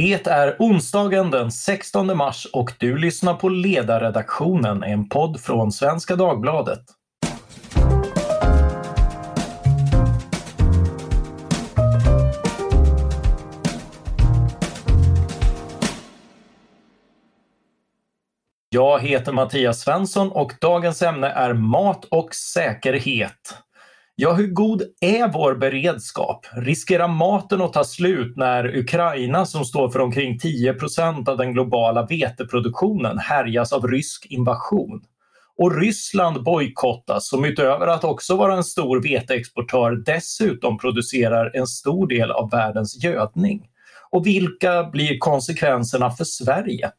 Det är onsdagen den 16 mars och du lyssnar på Ledarredaktionen, en podd från Svenska Dagbladet. Jag heter Mattias Svensson och dagens ämne är mat och säkerhet. Ja, hur god är vår beredskap? Riskerar maten att ta slut när Ukraina, som står för omkring 10% av den globala veteproduktionen, härjas av rysk invasion? Och Ryssland bojkottas, som utöver att också vara en stor veteexportör dessutom producerar en stor del av världens gödning. Och vilka blir konsekvenserna för Sverige?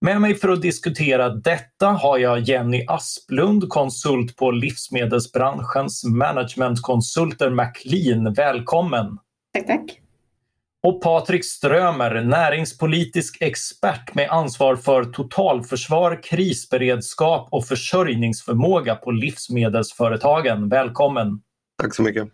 Med mig för att diskutera detta har jag Jenny Asplund, konsult på livsmedelsbranschens managementkonsulter McLean. Välkommen! Tack, tack! Och Patrik Strömer, näringspolitisk expert med ansvar för totalförsvar, krisberedskap och försörjningsförmåga på livsmedelsföretagen. Välkommen! Tack så mycket!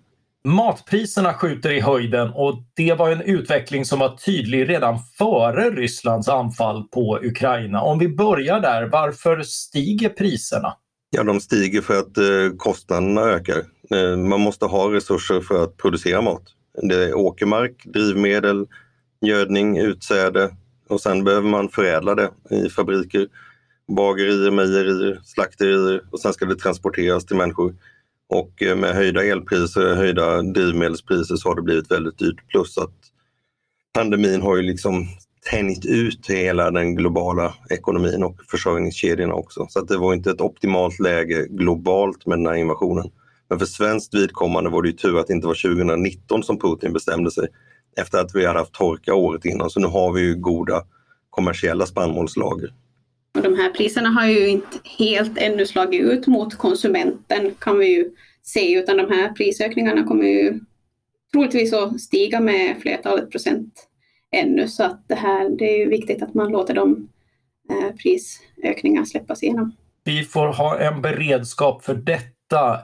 Matpriserna skjuter i höjden och det var en utveckling som var tydlig redan före Rysslands anfall på Ukraina. Om vi börjar där, varför stiger priserna? Ja, de stiger för att eh, kostnaderna ökar. Eh, man måste ha resurser för att producera mat. Det är åkermark, drivmedel, gödning, utsäde och sen behöver man förädla det i fabriker, bagerier, mejerier, slakterier och sen ska det transporteras till människor. Och eh, med höjda elpriser, höjda drivmedelspriser så har det blivit väldigt dyrt. Plus att pandemin har ju liksom tänjt ut hela den globala ekonomin och försörjningskedjorna också. Så att det var inte ett optimalt läge globalt med den här invasionen. Men för svenskt vidkommande var det ju tur att det inte var 2019 som Putin bestämde sig efter att vi hade haft torka året innan. Så nu har vi ju goda kommersiella spannmålslager. Och de här priserna har ju inte helt ännu slagit ut mot konsumenten kan vi ju se, utan de här prisökningarna kommer ju troligtvis att stiga med flertalet procent ännu. Så att det, här, det är ju viktigt att man låter de eh, prisökningarna släppas igenom. Vi får ha en beredskap för detta.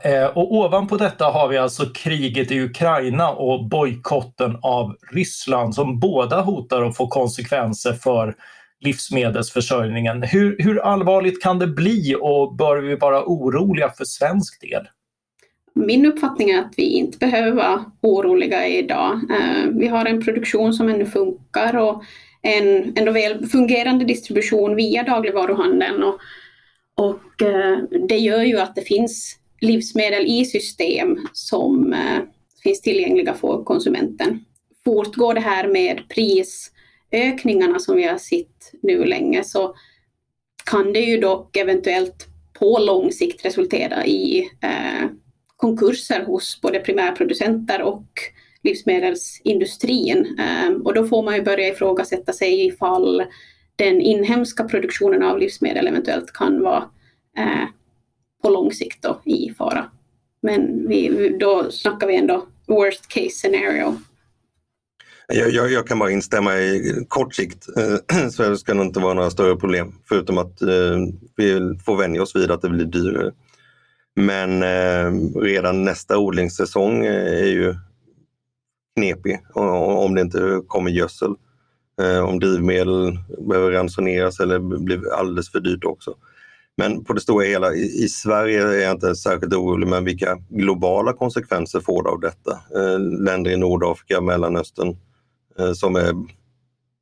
Eh, och ovanpå detta har vi alltså kriget i Ukraina och bojkotten av Ryssland som båda hotar att få konsekvenser för livsmedelsförsörjningen. Hur, hur allvarligt kan det bli och bör vi vara oroliga för svensk del? Min uppfattning är att vi inte behöver vara oroliga idag. Eh, vi har en produktion som ännu funkar och en ändå väl fungerande distribution via dagligvaruhandeln. Och, och eh, det gör ju att det finns livsmedel i system som eh, finns tillgängliga för konsumenten. Fortgår det här med pris ökningarna som vi har sett nu länge så kan det ju dock eventuellt på lång sikt resultera i eh, konkurser hos både primärproducenter och livsmedelsindustrin. Eh, och då får man ju börja ifrågasätta sig ifall den inhemska produktionen av livsmedel eventuellt kan vara eh, på lång sikt då, i fara. Men vi, då snackar vi ändå worst case scenario jag, jag, jag, kan bara instämma i kort sikt eh, så det ska nog inte vara några större problem förutom att eh, vi får vänja oss vid att det blir dyrare. Men eh, redan nästa odlingssäsong eh, är ju knepig om det inte kommer gödsel. Eh, om drivmedel behöver ransoneras eller blir alldeles för dyrt också. Men på det stora hela, i, Sverige är jag inte särskilt orolig, men vilka globala konsekvenser får det av detta? länder i Nordafrika, Mellanöstern, Eh, Eh, som är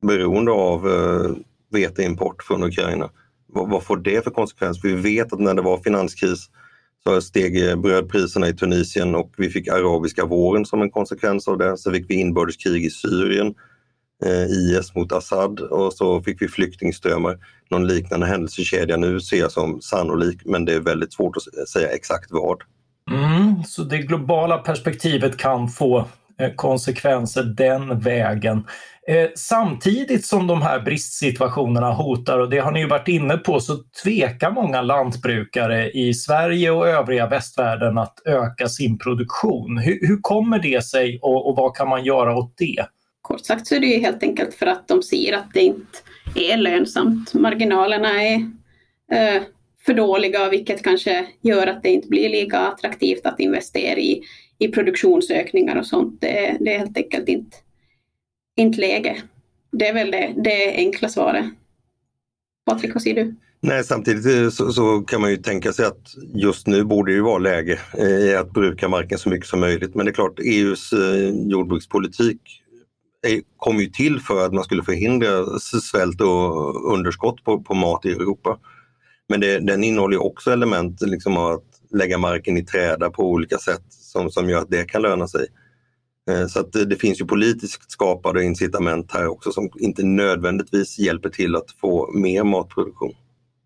beroende av eh, veteimport från Ukraina. Vad, får det för konsekvenser? Vi vet att när det var finanskris så steg eh, brödpriserna i Tunisien och vi fick arabiska våren som en konsekvens av det. Så fick vi inbördeskrig i Syrien, IS mot Assad och så fick vi flyktingströmmar. Någon liknande händelsekedja nu ser jag som sannolik men det är väldigt svårt att säga exakt vad. Mm, så det globala perspektivet kan få Eh, konsekvenser den vägen. Eh, samtidigt som de här bristsituationerna hotar, och det har ni ju varit inne på, så tvekar många lantbrukare i Sverige och övriga västvärlden att öka sin produktion. Hur, hur kommer det sig och, och, vad kan man göra åt det? Kort sagt så är det ju helt enkelt för att de ser att det inte är lönsamt. Marginalerna är eh, för dåliga, vilket kanske gör att det inte blir lika attraktivt att investera i i produktionsökningar och sånt. Det, det är helt enkelt inte, inte läge. det är väl det, det enkla svaret. Patrik, vad säger du? Nej, samtidigt eh, så, så, kan man ju tänka sig att just nu borde det vara läge eh, i att bruka marken så mycket som möjligt. Men det är klart, EUs eh, jordbrukspolitik eh, kom ju till för att man skulle förhindra svält och underskott på, på mat i Europa. Men det, den innehåller också element liksom av att lägga marken i träda på olika sätt som, som gör att det kan löna sig. Eh, så att det, det finns ju politiskt skapade incitament här också som inte nödvändigtvis hjälper till att få mer matproduktion.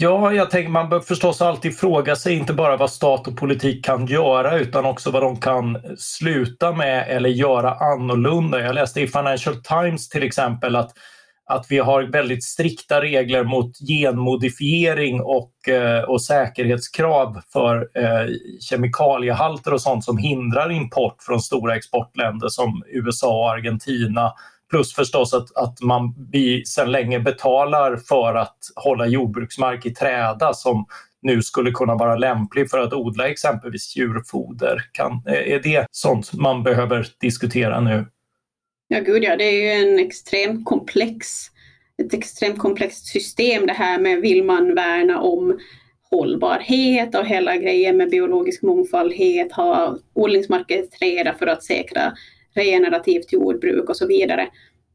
Ja, jag tänker man bör förstås alltid fråga sig inte bara vad stat och politik kan göra utan också vad de kan sluta med eller göra annorlunda. Jag läste i Financial Times till exempel att, att vi har väldigt strikta regler mot genmodifiering och, eh, och säkerhetskrav för eh, kemikaliehalter och sånt som hindrar import från stora exportländer som USA och Argentina Plus förstås att, att man, vi sedan länge betalar för att hålla jordbruksmark i träda som nu skulle kunna vara lämplig för att odla exempelvis djurfoder. Kan, eh, är det sånt man behöver diskutera nu? Ja, gud ja, det är ju en extremt komplex, ett extremt komplext system det här med vill man värna om hållbarhet och hela grejen med biologisk mångfald, ha odlingsmarker träda för att säkra regenerativt jordbruk och så vidare.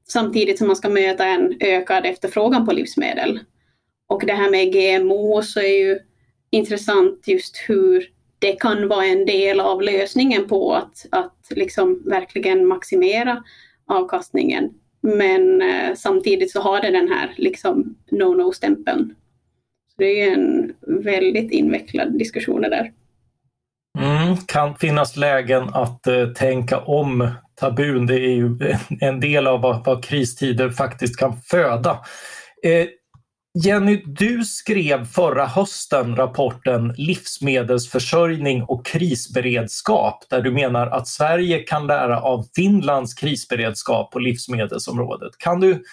Samtidigt som man ska möta en ökad efterfrågan på livsmedel. Och det här med GMO så är ju intressant just hur det kan vara en del av lösningen på att, att liksom verkligen maximera avkastningen. Men eh, samtidigt så har det den här liksom no-no-stämpeln. Det är en väldigt invecklad diskussion det där. Mm, kan finnas lägen att eh, tänka om tabun. Det är ju en del av vad, vad kristider faktiskt kan föda. Eh, Jenny, du skrev förra hösten rapporten Livsmedelsförsörjning och krisberedskap där du menar att Sverige kan lära av Finlands krisberedskap på livsmedelsområdet. Kan du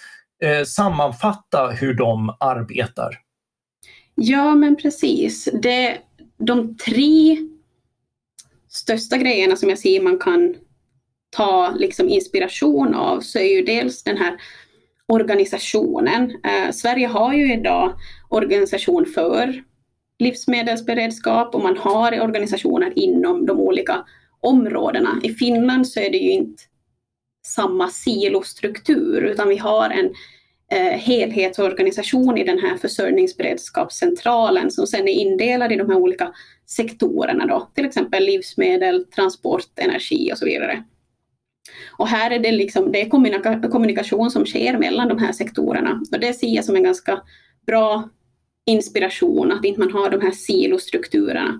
eh, sammanfatta hur de arbetar? Ja, men precis. Det, de tre största grejerna som jag ser man kan ta liksom inspiration av så är ju dels den här organisationen. Eh, Sverige har ju idag organisation för livsmedelsberedskap och man har organisationer inom de olika områdena. I Finland så är det ju inte samma silostruktur utan vi har en eh, helhetsorganisation i den här försörjningsberedskapscentralen som sen är indelad i de här olika sektorerna då, till exempel livsmedel, transport, energi och så vidare. Och här är det, liksom, det är kommunika kommunikation som sker mellan de här sektorerna och det ser jag som en ganska bra inspiration att inte man har de här silostrukturerna.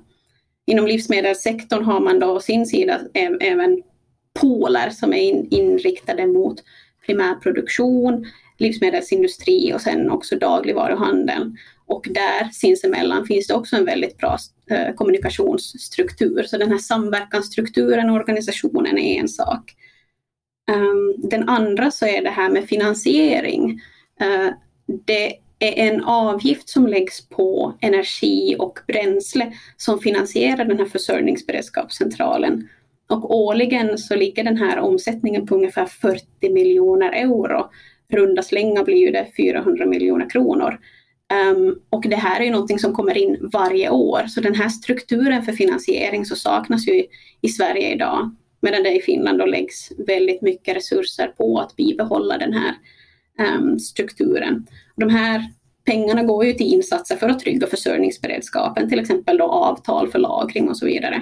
Inom livsmedelssektorn har man då å sin sida även poler som är inriktade mot primärproduktion, livsmedelsindustri och sen också dagligvaruhandeln. Och där sinsemellan finns det också en väldigt bra eh, kommunikationsstruktur. Så den här samverkansstrukturen och organisationen är en sak. Um, den andra så är det här med finansiering. Uh, det är en avgift som läggs på energi och bränsle som finansierar den här försörjningsberedskapscentralen. Och årligen så ligger den här omsättningen på ungefär 40 miljoner euro. Runda slängar blir ju det 400 miljoner kronor. Um, och det här är ju någonting som kommer in varje år, så den här strukturen för finansiering så saknas ju i, i Sverige idag. Medan det i Finland då läggs väldigt mycket resurser på att bibehålla den här um, strukturen. De här pengarna går ju till insatser för att trygga försörjningsberedskapen, till exempel då avtal för lagring och så vidare.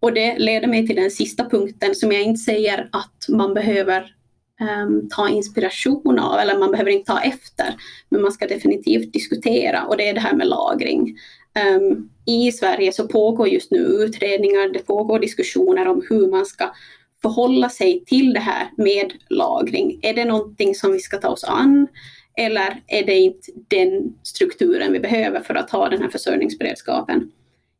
Och det leder mig till den sista punkten som jag inte säger att man behöver um, ta inspiration av, eller man behöver inte ta efter, men man ska definitivt diskutera och det är det här med lagring. Um, I Sverige så pågår just nu utredningar, det pågår diskussioner om hur man ska förhålla sig till det här med lagring. Är det någonting som vi ska ta oss an? Eller är det inte den strukturen vi behöver för att ha den här försörjningsberedskapen?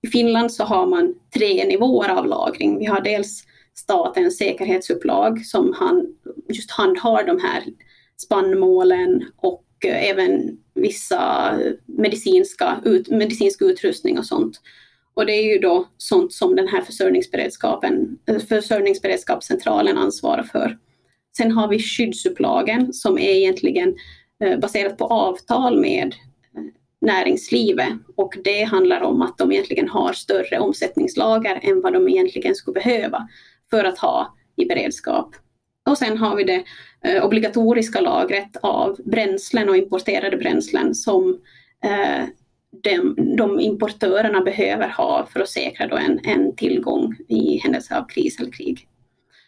I Finland så har man tre nivåer av lagring. Vi har dels statens säkerhetsupplag som han, just handhar de här spannmålen och eh, även vissa medicinska, ut, medicinsk utrustning och sånt. Och det är ju då sånt som den här försörjningsberedskapen, eh, försörjningsberedskapscentralen ansvarar för. Sen har vi skyddsupplagen som är egentligen eh, baserat på avtal med eh, näringslivet och det handlar om att de egentligen har större omsättningslager än vad de egentligen skulle behöva för att ha i beredskap. Och sen har vi det eh, obligatoriska lagret av bränslen och importerade bränslen som eh, de, de, importörerna behöver ha för att säkra då en, en tillgång i händelse av kris eller krig.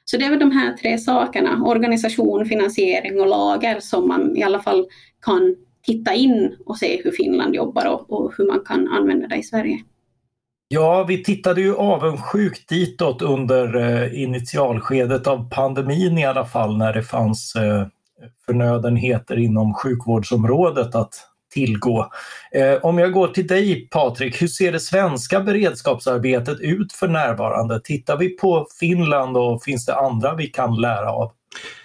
Så det är väl de här tre sakerna, organisation, finansiering och lager, som man i alla fall kan titta in och se hur Finland jobbar och, och hur man kan använda det i Sverige. Ja, vi tittade ju avundsjukt ditåt under eh, initialskedet av pandemin i alla fall när det fanns eh, förnödenheter inom sjukvårdsområdet att tillgå. Eh, om jag går till dig Patrik, hur ser det svenska beredskapsarbetet ut för närvarande? Tittar vi på Finland och finns det andra vi kan lära av?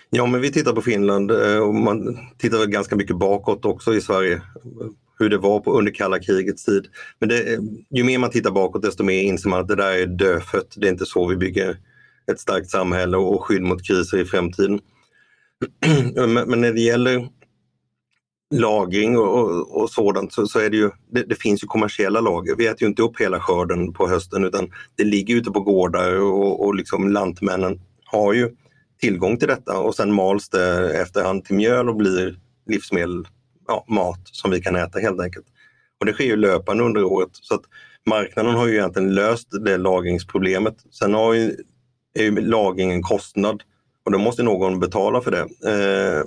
Ja, men vi tittar på Finland och man tittar ganska mycket bakåt också i Sverige hur det var på, under kalla krigets tid. Men det, ju mer man tittar bakåt desto mer inser man att det där är dödfött. Det är inte så vi bygger ett starkt samhälle och skydd mot kriser i framtiden. Men när det gäller lagring och, och, och sådant så, så, är det ju, det, det, finns ju kommersiella lager. Vi äter ju inte upp hela skörden på hösten utan det ligger ute på gårdar och, och liksom lantmännen har ju tillgång till detta och sen mals det efterhand till mjöl och blir livsmedel ja, mat som vi kan äta helt enkelt. Och det sker ju löpande under året. Så att marknaden har ju egentligen löst det lagringsproblemet. Sen har ju, är ju lagring en kostnad och då måste någon betala för det. Eh,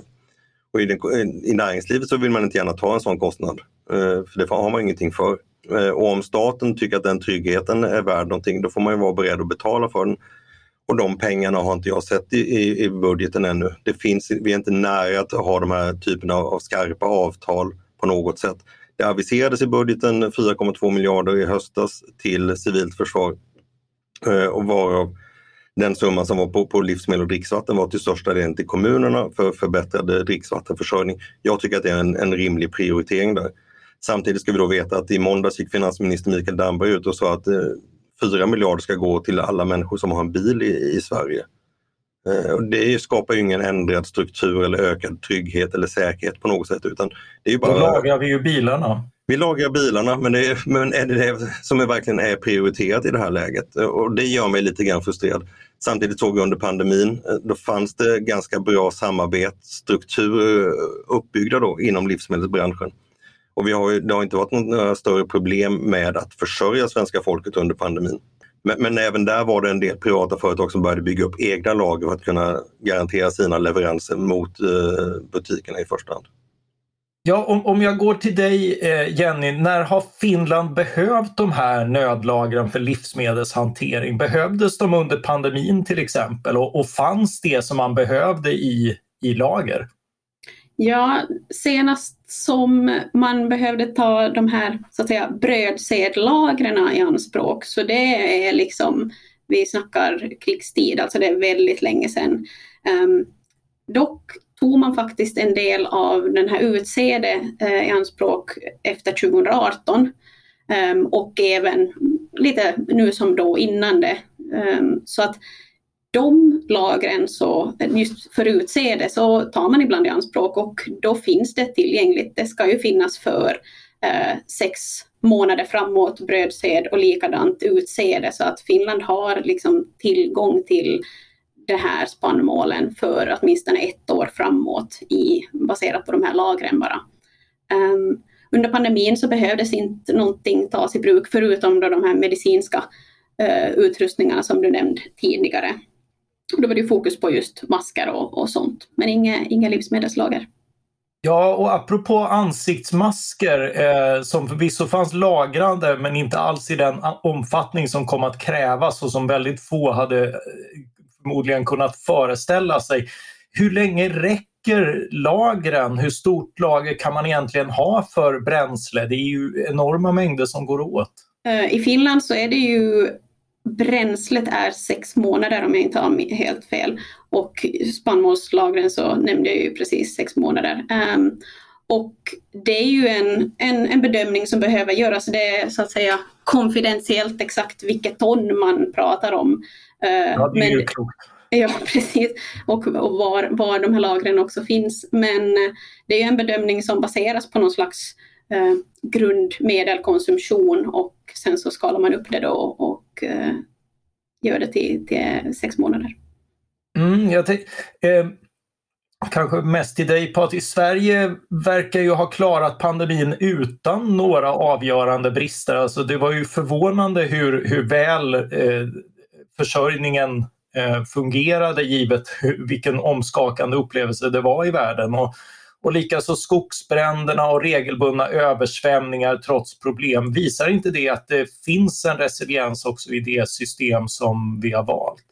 och i, den, i näringslivet så vill man inte gärna ta en sån kostnad, eh, för det har man ingenting för. Eh, och om staten tycker att den tryggheten är värd någonting, då får man ju vara beredd att betala för den. Och de pengarna har inte jag sett i, i, i budgeten ännu. Det finns, vi är inte nära att ha de här typerna av skarpa avtal på något sätt. Det aviserades i budgeten 4,2 miljarder i höstas till civilt försvar eh, och varav den summan som var på, på livsmedel och dricksvatten var till största delen till kommunerna för förbättrad dricksvattenförsörjning. Jag tycker att det är en, en rimlig prioritering där. Samtidigt ska vi då veta att i måndags gick finansminister Mikael Damberg ut och sa att eh, 4 miljarder ska gå till alla människor som har en bil i, i Sverige. Eh, det skapar ju ingen ändrad struktur eller ökad trygghet eller säkerhet på något sätt. Utan det är bara... Då lagar vi ju bilarna. Vi lagar bilarna men, det är, men är det det som är verkligen är prioriterat i det här läget? Och det gör mig lite grann frustrerad. Samtidigt såg vi under pandemin, eh, då fanns det ganska bra samarbetsstrukturer uppbyggda då inom livsmedelsbranschen. Och vi har ju, det har inte varit några större problem med att försörja svenska folket under pandemin. Men, men, även där var det en del privata företag som började bygga upp egna lager för att kunna garantera sina leveranser mot eh, butikerna i första hand. Ja, om, om jag går till dig eh, Jenny, när har Finland behövt de här nödlagren för livsmedelshantering? Behövdes de under pandemin till exempel och, och fanns det som man behövde i, i lager? Ja, senast som man behövde ta de här så att säga brödsedlagren i anspråk, så det är liksom, vi snackar krigstid, alltså det är väldigt länge sedan. Um, dock tog man faktiskt en del av den här utsäde uh, eh, i anspråk efter 2018 um, ehm, och även lite nu som då innan det. Um, så att de lagren, så, just för utsäde, så tar man ibland i anspråk och då finns det tillgängligt. Det ska ju finnas för eh, sex månader framåt brödsed och likadant utsäde så att Finland har liksom tillgång till det här spannmålen för åtminstone ett år framåt i, baserat på de här lagren bara. Um, under pandemin så behövdes inte någonting tas i bruk förutom då de här medicinska uh, utrustningarna som du nämnde tidigare. Då var det fokus på just masker och, och sånt, men inga, inga livsmedelslager. Ja, och apropå ansiktsmasker eh, som förvisso fanns lagrande men inte alls i den omfattning som kom att krävas och som väldigt få hade eh, förmodligen kunnat föreställa sig. Hur länge räcker lagren? Hur stort lager kan man egentligen ha för bränsle? Det är ju enorma mängder som går åt. Eh, I Finland så är det ju Bränslet är sex månader om jag inte har helt fel. Och spannmålslagren så nämnde jag ju precis sex månader. Um, och det är ju en, en, en, bedömning som behöver göras. Det är så att säga konfidentiellt exakt vilket ton man pratar om. Uh, ja, det är men, ju klokt. Ja, precis. Och, och var, var de här lagren också finns. Men eh, det är en bedömning som baseras på någon slags eh, grundmedelkonsumtion och sen så skalar man upp det då och eh, gör det till, till sex månader. Mm, jag tänk, eh, kanske mest till dig Patrik. Sverige verkar ju ha klarat pandemin utan några avgörande brister. Alltså det var ju förvånande hur, hur väl eh, försörjningen eh, fungerade givet hur, vilken omskakande upplevelse det var i världen. Och, och likaså skogsbränderna och regelbundna översvämningar trots problem. Visar inte det att det finns en resiliens också i det system som vi har valt?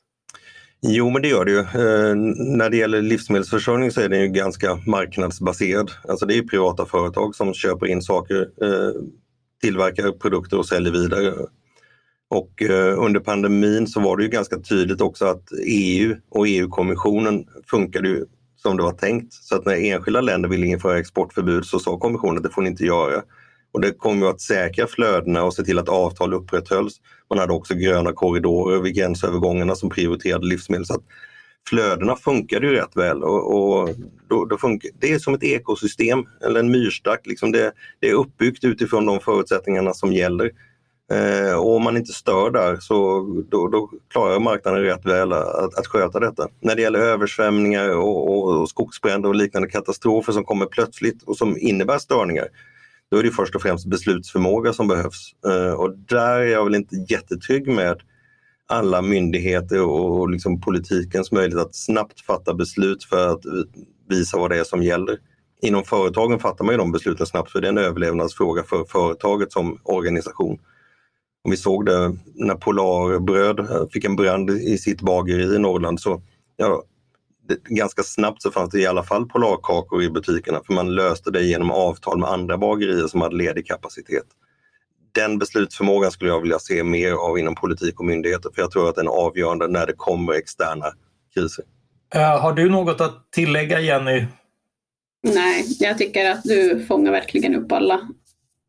Jo, men det gör det ju. Eh, när det gäller livsmedelsförsörjning så är den ju ganska marknadsbaserad. Alltså det är privata företag som köper in saker, eh, tillverkar produkter och säljer vidare. Och eh, under pandemin så var det ju ganska tydligt också att EU och EU-kommissionen funkade ju som det var tänkt. Så att när enskilda länder ville införa exportförbud så sa kommissionen att det får ni inte göra. Och det kommer att säkra flödena och se till att avtal upprätthölls. Man hade också gröna korridorer vid gränsövergångarna som prioriterade livsmedel. Så att flödena funkade ju rätt väl och, och då, då funkar, det är som ett ekosystem eller en myrstack. Liksom det, det, är uppbyggt utifrån de förutsättningarna som gäller. Eh, och om man inte stör där så då, då klarar marknaden rätt väl att, att, sköta detta. När det gäller översvämningar och, och, och skogsbränder och liknande katastrofer som kommer plötsligt och som innebär störningar då är det först och främst beslutsförmåga som behövs. Eh, och där är jag väl inte jättetrygg med alla myndigheter och liksom politikens möjlighet att snabbt fatta beslut för att visa vad det är som gäller. Inom företagen fattar man ju de besluten snabbt för det är en överlevnadsfråga för företaget som organisation. Och vi såg det när Polarbröd fick en brand i sitt bageri i Norrland så ja, ganska snabbt så fanns det i alla fall Polarkakor i butikerna för man löste det genom avtal med andra bagerier som hade ledig kapacitet. Den beslutsförmågan skulle jag vilja se mer av inom politik och myndigheter för jag tror att den är avgörande när det kommer externa kriser. Uh, har du något att tillägga Jenny? Nej, jag tycker att du fångar verkligen upp alla,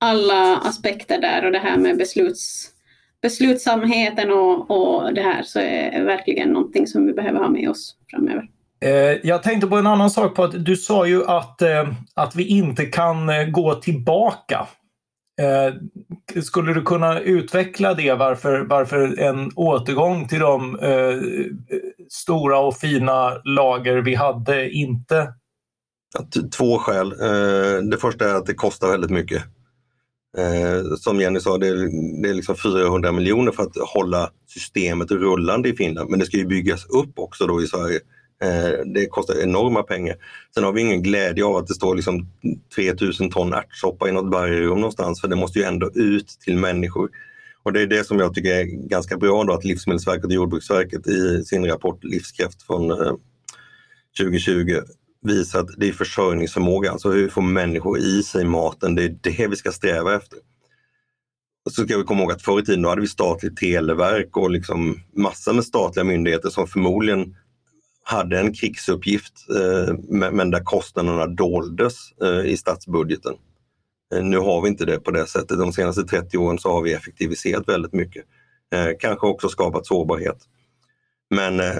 alla aspekter där och det här med besluts, beslutsamheten och, och det här så är verkligen någonting som vi behöver ha med oss framöver. Eh, jag tänkte på en annan sak. på att Du sa ju att, eh, att vi inte kan eh, gå tillbaka. Skulle du kunna utveckla det varför, varför en återgång till de stora och fina lager vi hade inte? Två skäl. Det första är att det kostar väldigt mycket. Eh, som Jenny sa, det är, det är liksom 400 miljoner för att hålla systemet rullande i Finland. Men det ska ju byggas upp också då i Sverige. Eh, det kostar enorma pengar. Sen har vi ingen glädje av att det står liksom 3000 ton ärtsoppa i något bergrum någonstans för det måste ju ändå ut till människor. Och det är det som jag tycker är ganska bra då att Livsmedelsverket och Jordbruksverket i sin rapport Livskraft från eh, 2020 visa att det är försörjningsförmåga, alltså hur får människor i sig maten, det är det vi ska sträva efter. Och så ska vi komma ihåg att förr i tiden då hade vi statligt televerk och liksom massor med statliga myndigheter som förmodligen hade en krigsuppgift eh, men där kostnaderna doldes eh, i statsbudgeten. Eh, nu har vi inte det på det sättet. De senaste 30 åren så har vi effektiviserat väldigt mycket. Eh, kanske också skapat sårbarhet. Men eh,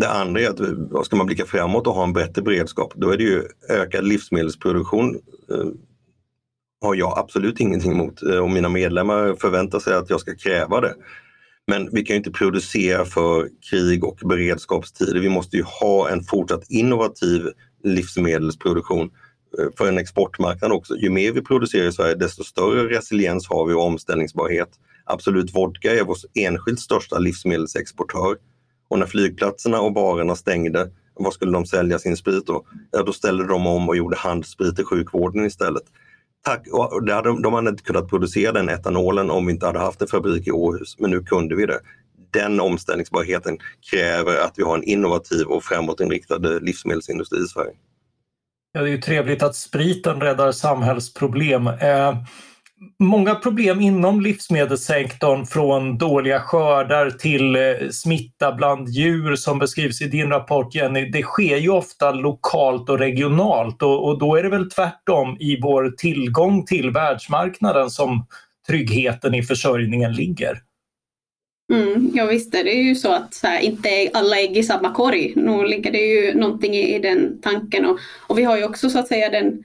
det andra är att ska man blicka framåt och ha en bättre beredskap, då är det ju ökad livsmedelsproduktion eh, har jag absolut ingenting emot eh, och mina medlemmar förväntar sig att jag ska kräva det. Men vi kan inte producera för krig och beredskapstider. Vi måste ju ha en fortsatt innovativ livsmedelsproduktion eh, för en exportmarknad också. Ju mer vi producerar i Sverige desto större resiliens har vi och omställningsbarhet. Absolut Vodka är vår enskilt största livsmedelsexportör. Och när flygplatserna och barerna stängde, vad skulle de sälja sin sprit då? Ja, då ställde de om och gjorde handsprit i sjukvården istället. Tack, och det hade, de hade inte kunnat producera den etanolen om vi inte hade haft en fabrik i Åhus, men nu kunde vi det. Den omställningsbarheten kräver att vi har en innovativ och framåtinriktad livsmedelsindustri i Sverige. Ja, det är ju trevligt att spriten räddar samhällsproblem. Eh, många problem inom livsmedelssektorn från dåliga skördar till eh, smitta bland djur som beskrivs i din rapport Jenny, det sker ju ofta lokalt och regionalt och, och då är det väl tvärtom i vår tillgång till världsmarknaden som tryggheten i försörjningen ligger? Mm, ja visst är det ju så att så här, inte alla ägg i samma korg. Nu ligger det ju någonting i, i den tanken. Och, och vi har ju också så att säga den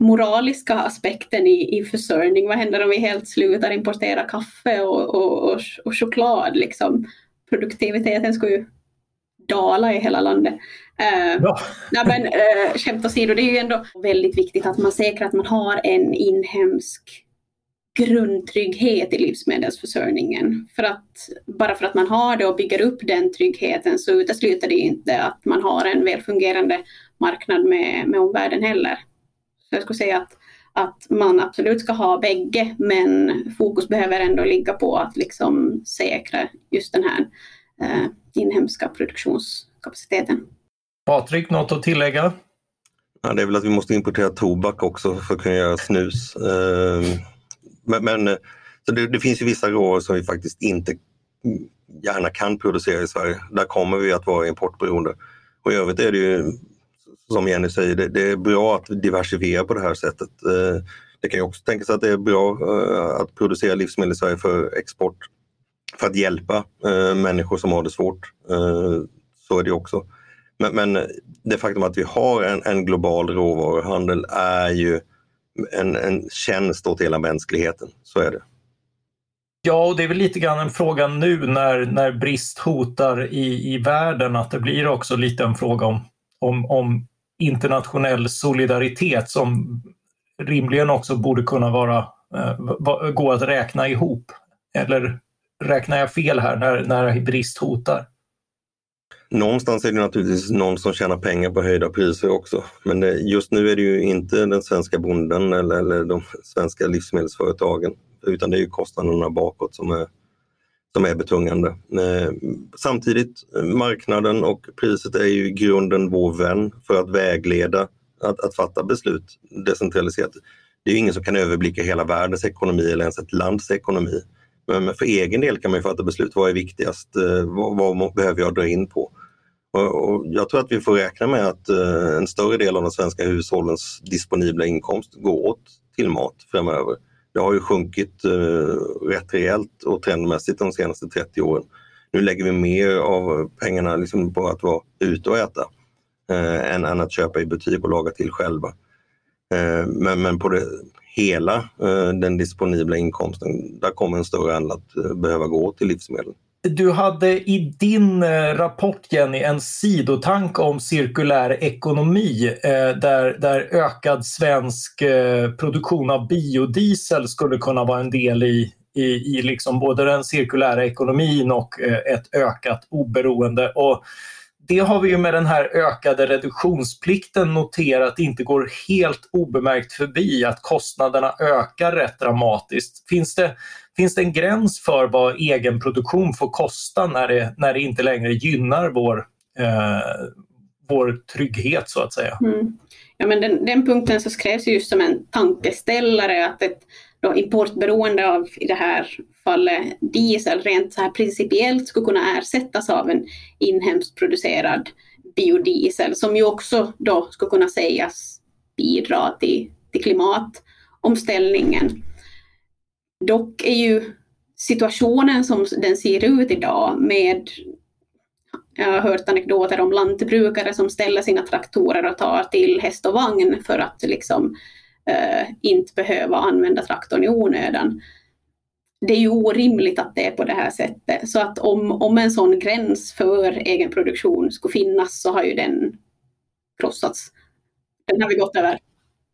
moraliska aspekten i, i försörjning. Vad händer om vi helt slutar importera kaffe och, och, och, och choklad? Liksom? Produktiviteten ska ju dala i hela landet. Uh, ja. nej, men, uh, skämt åsido, det är ju ändå väldigt viktigt att man säkrar att man har en inhemsk grundtrygghet i livsmedelsförsörjningen. För att, bara för att man har det och bygger upp den tryggheten så utesluter det inte att man har en välfungerande marknad med, med omvärlden heller. Så jag skulle säga att, att man absolut ska ha bägge men fokus behöver ändå ligga på att liksom säkra just den här eh, inhemska produktionskapaciteten. Patrik, något att tillägga? Ja, det är väl att vi måste importera tobak också för att kunna göra snus. Eh, men, men så det, det, finns ju vissa råvaror som vi faktiskt inte gärna kan producera i Sverige. Där kommer vi att vara importberoende. Och i övrigt är det ju som Jenny säger, det, det är bra att diversifiera på det här sättet. Eh, det kan ju också tänkas att det är bra eh, att producera livsmedel i Sverige för export för att hjälpa eh, människor som har det svårt. Så är det också. Men, men det faktum att vi har en, en global råvaruhandel är ju en, en tjänst åt hela mänskligheten. Så är det. Ja, och det är väl lite grann en fråga nu när, när brist hotar i, i världen att det blir också lite en fråga om, om, om internationell solidaritet som rimligen också borde kunna vara, eh, gå att räkna ihop. Eller räknar jag fel här när, när brist hotar? Någonstans är det naturligtvis någon som tjänar pengar på höjda priser också. Men det, just nu är det ju inte den svenska bonden eller, eller de svenska livsmedelsföretagen utan det är ju kostnaderna bakåt som är som är betungande. Eh, samtidigt, marknaden och priset är ju i grunden vår vän för att vägleda att, att fatta beslut decentraliserat. Det är ingen som kan överblicka hela världens ekonomi eller ens ett lands ekonomi. Men för egen del kan man fatta beslut. Vad är viktigast? Eh, vad, vad behöver jag dra in på? Och, och jag tror att vi får räkna med att eh, en större del av de svenska hushållens disponibla inkomst går åt till mat framöver. Det har ju sjunkit eh, rätt rejält och trendmässigt de senaste 30 åren. Nu lägger vi mer av pengarna liksom på att vara ute och äta eh, än, än att köpa i butik och laga till själva. Eh, men, men på det hela, eh, den disponibla inkomsten, där kommer en större andel att eh, behöva gå till livsmedel. Du hade i din eh, rapport Jenny en sidotanke om cirkulär ekonomi eh, där, där ökad svensk eh, produktion av biodiesel skulle kunna vara en del i, i, i liksom både den cirkulära ekonomin och eh, ett ökat oberoende. Och det har vi ju med den här ökade reduktionsplikten noterat inte går helt obemärkt förbi att kostnaderna ökar rätt dramatiskt. Finns det, finns det en gräns för vad egenproduktion får kosta när det, när det inte längre gynnar vår, eh, vår trygghet så att säga? Mm. Ja, men den, den punkten så skrevs just som en tankeställare att ett då importberoende av, i det här fallet, diesel rent så här principiellt skulle kunna ersättas av en inhemskt producerad biodiesel som ju också då skulle kunna sägas bidra till, till klimatomställningen. Dock är ju situationen som den ser ut idag med jag har hört anekdoter om lantbrukare som ställer sina traktorer och tar till häst och vagn för att liksom eh, inte behöva använda traktorn i onödan. Det är ju orimligt att det är på det här sättet. Så att om, om en sån gräns för egen produktion skulle finnas så har ju den krossats. Den har vi gått över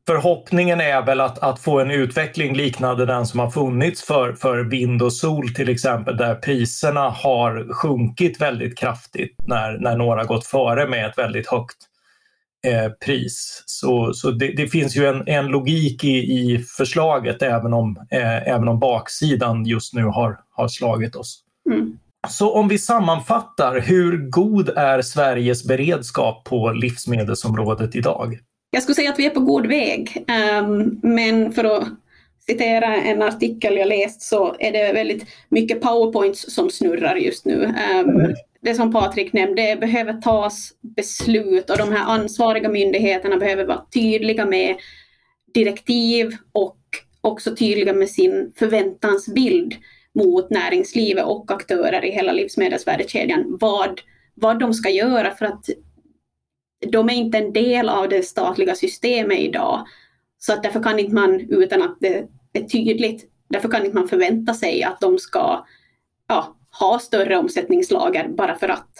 förhoppningen är väl att, att få en utveckling liknande den som har funnits för, för vind och sol till exempel där priserna har sjunkit väldigt kraftigt när, när några gått före med ett väldigt högt eh, pris. Så, så det, det, finns ju en, en logik i, i förslaget även om, eh, även om baksidan just nu har, har slagit oss. Mm. Så om vi sammanfattar, hur god är Sveriges beredskap på livsmedelsområdet idag? Jag skulle säga att vi är på god väg. Um, men för att citera en artikel jag läst så är det väldigt mycket powerpoints som snurrar just nu. Um, det som Patrik nämnde, behöver tas beslut och de här ansvariga myndigheterna behöver vara tydliga med direktiv och också tydliga med sin förväntansbild mot näringslivet och aktörer i hela livsmedelsvärdekedjan vad, vad de ska göra för att de är inte en del av det statliga systemet idag. Så att därför kan inte man, utan att det är tydligt, därför kan inte man förvänta sig att de ska ja, ha större omsättningslager bara för att.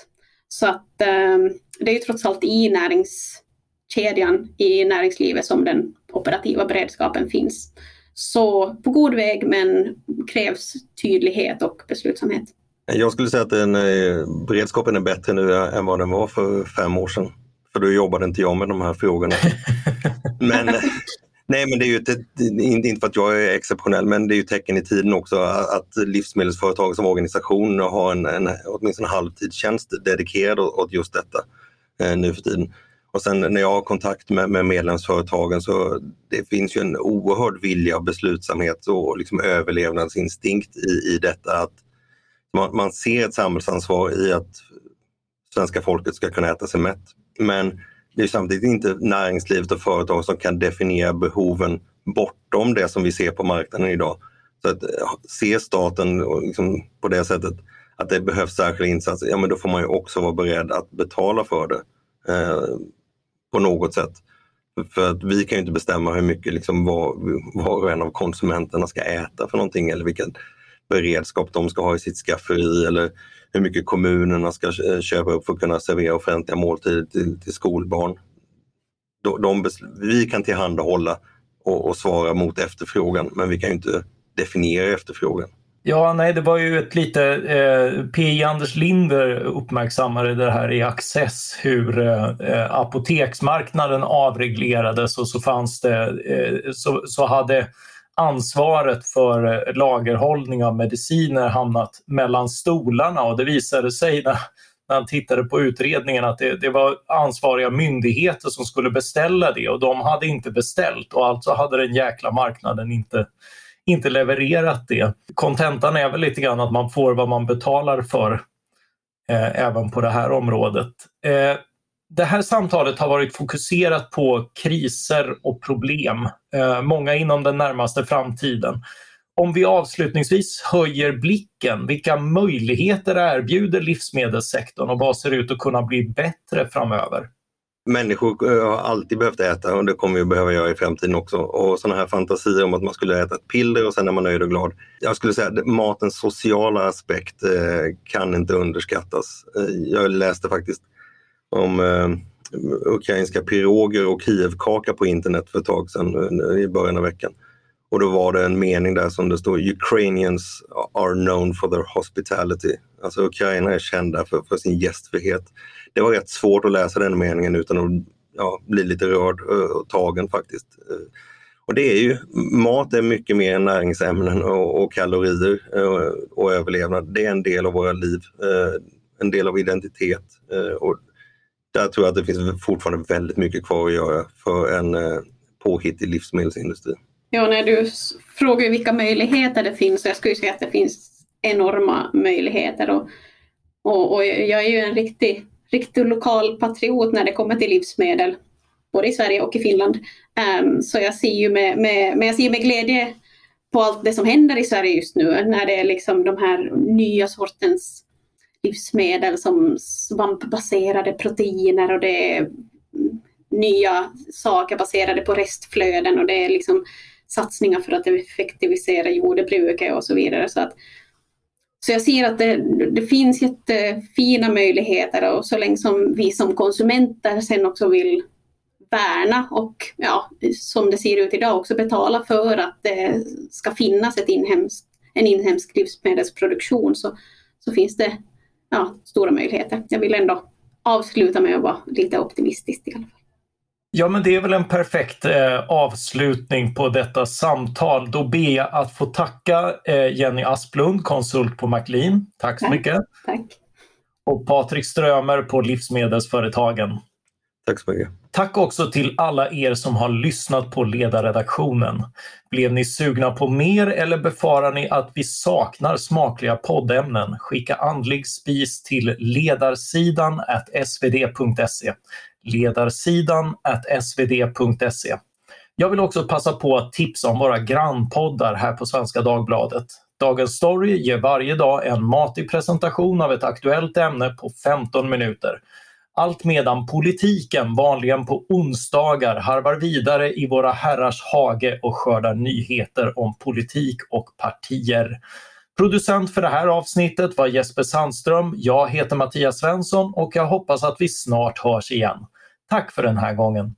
Så att eh, det är ju trots allt i näringskedjan, i näringslivet som den operativa beredskapen finns. Så på god väg men krävs tydlighet och beslutsamhet. Jag skulle säga att den, eh, beredskapen är bättre nu än vad den var för fem år sedan. För då jobbade inte jag med de här frågorna. men, nej, men det är ju ett, inte för att jag är exceptionell, men det är ju tecken i tiden också att livsmedelsföretag som organisation har en, en åtminstone halvtidstjänst dedikerad åt just detta eh, nu för tiden. Och sen när jag har kontakt med, med medlemsföretagen så det finns ju en oerhörd vilja och beslutsamhet och liksom överlevnadsinstinkt i, i detta. att man, man ser ett samhällsansvar i att svenska folket ska kunna äta sig mätt. Men det är samtidigt inte näringslivet och företag som kan definiera behoven bortom det som vi ser på marknaden idag. Så att eh, se staten liksom på det sättet att det behövs särskilda insatser, ja men då får man ju också vara beredd att betala för det. Eh, på något sätt. För att vi kan ju inte bestämma hur mycket liksom var, var och en av konsumenterna ska äta för någonting eller vilken beredskap de ska ha i sitt skafferi eller hur mycket kommunerna ska eh, köpa upp för att kunna servera offentliga måltider till, till skolbarn. De, de vi kan tillhandahålla och, och svara mot efterfrågan men vi kan inte definiera efterfrågan. Ja, nej, det var ju ett lite... Eh, P.J. Anders Linder uppmärksammade det här i Access hur eh, eh, apoteksmarknaden avreglerades och så fanns det... Eh, så, så hade ansvaret för eh, lagerhållning av mediciner hamnat mellan stolarna och det visade sig när, när han tittade på utredningen att det, det, var ansvariga myndigheter som skulle beställa det och de hade inte beställt och alltså hade den jäkla marknaden inte inte levererat det. Kontentan är väl lite grann att man får vad man betalar för eh, även på det här området. Eh, det här samtalet har varit fokuserat på kriser och problem, eh, många inom den närmaste framtiden. Om vi avslutningsvis höjer blicken, vilka möjligheter erbjuder livsmedelssektorn och vad ser ut att kunna bli bättre framöver? människor eh, har alltid behövt äta och det kommer vi behöva göra i framtiden också. Och sådana här fantasier om att man skulle äta ett piller och sen är man nöjd och glad. Jag skulle säga att matens sociala aspekt eh, kan inte underskattas. Jag läste faktiskt om eh, ukrainska piroger och Kievkaka på internet för ett tag sedan eh, i början av veckan. Och då var det en mening där som det står Ukrainians are known for their hospitality. Alltså Ukraina är kända för, för sin gästfrihet det var rätt svårt att läsa den meningen utan att ja, bli lite rörd eh, och tagen faktiskt. Och det är ju, mat är mycket mer än näringsämnen och, och kalorier och, och, överlevnad. Det är en del av våra liv, en del av identitet. Och där tror jag att det finns fortfarande väldigt mycket kvar att göra för en eh, påhittig livsmedelsindustri. Ja, när du frågar vilka möjligheter det finns, så jag skulle säga att det finns enorma möjligheter. Och, och, och jag är ju en riktig riktig lokal patriot när det kommer till livsmedel, både i Sverige och i Finland. Um, så jag ser ju med, med, men jag ser med glädje på allt det som händer i Sverige just nu, när det är liksom de här nya sortens livsmedel som svampbaserade proteiner och det är nya saker baserade på restflöden och det är liksom satsningar för att effektivisera jordbruket och så vidare. Så att så jag ser att det, det, finns jättefina möjligheter och så länge som vi som konsumenter sen också vill värna och ja, som det ser ut idag också betala för att det ska finnas ett inhemskt, en inhemsk livsmedelsproduktion så, så finns det ja, stora möjligheter. Jag vill ändå avsluta med att vara lite optimistisk i alla fall. Ja, men det är väl en perfekt eh, avslutning på detta samtal. Då ber jag att få tacka eh, Jenny Asplund, konsult på McLean. Tack så Tack. mycket. Tack. Och Patrik Strömer på Livsmedelsföretagen. Tack så mycket. Tack också till alla er som har lyssnat på ledarredaktionen. Blev ni sugna på mer eller befarar ni att vi saknar smakliga poddämnen? Skicka andlig spis till ledarsidan svd.se ledarsidan svd.se. Jag vill också passa på att tipsa om våra grannpoddar här på Svenska Dagbladet. Dagens Story ger varje dag en matig presentation av ett aktuellt ämne på 15 minuter. Allt medan politiken vanligen på onsdagar harvar vidare i våra herrars hage och skördar nyheter om politik och partier. Producent för det här avsnittet var Jesper Sandström. Jag heter Mattias Svensson och jag hoppas att vi snart hörs igen. Tack för den här gången.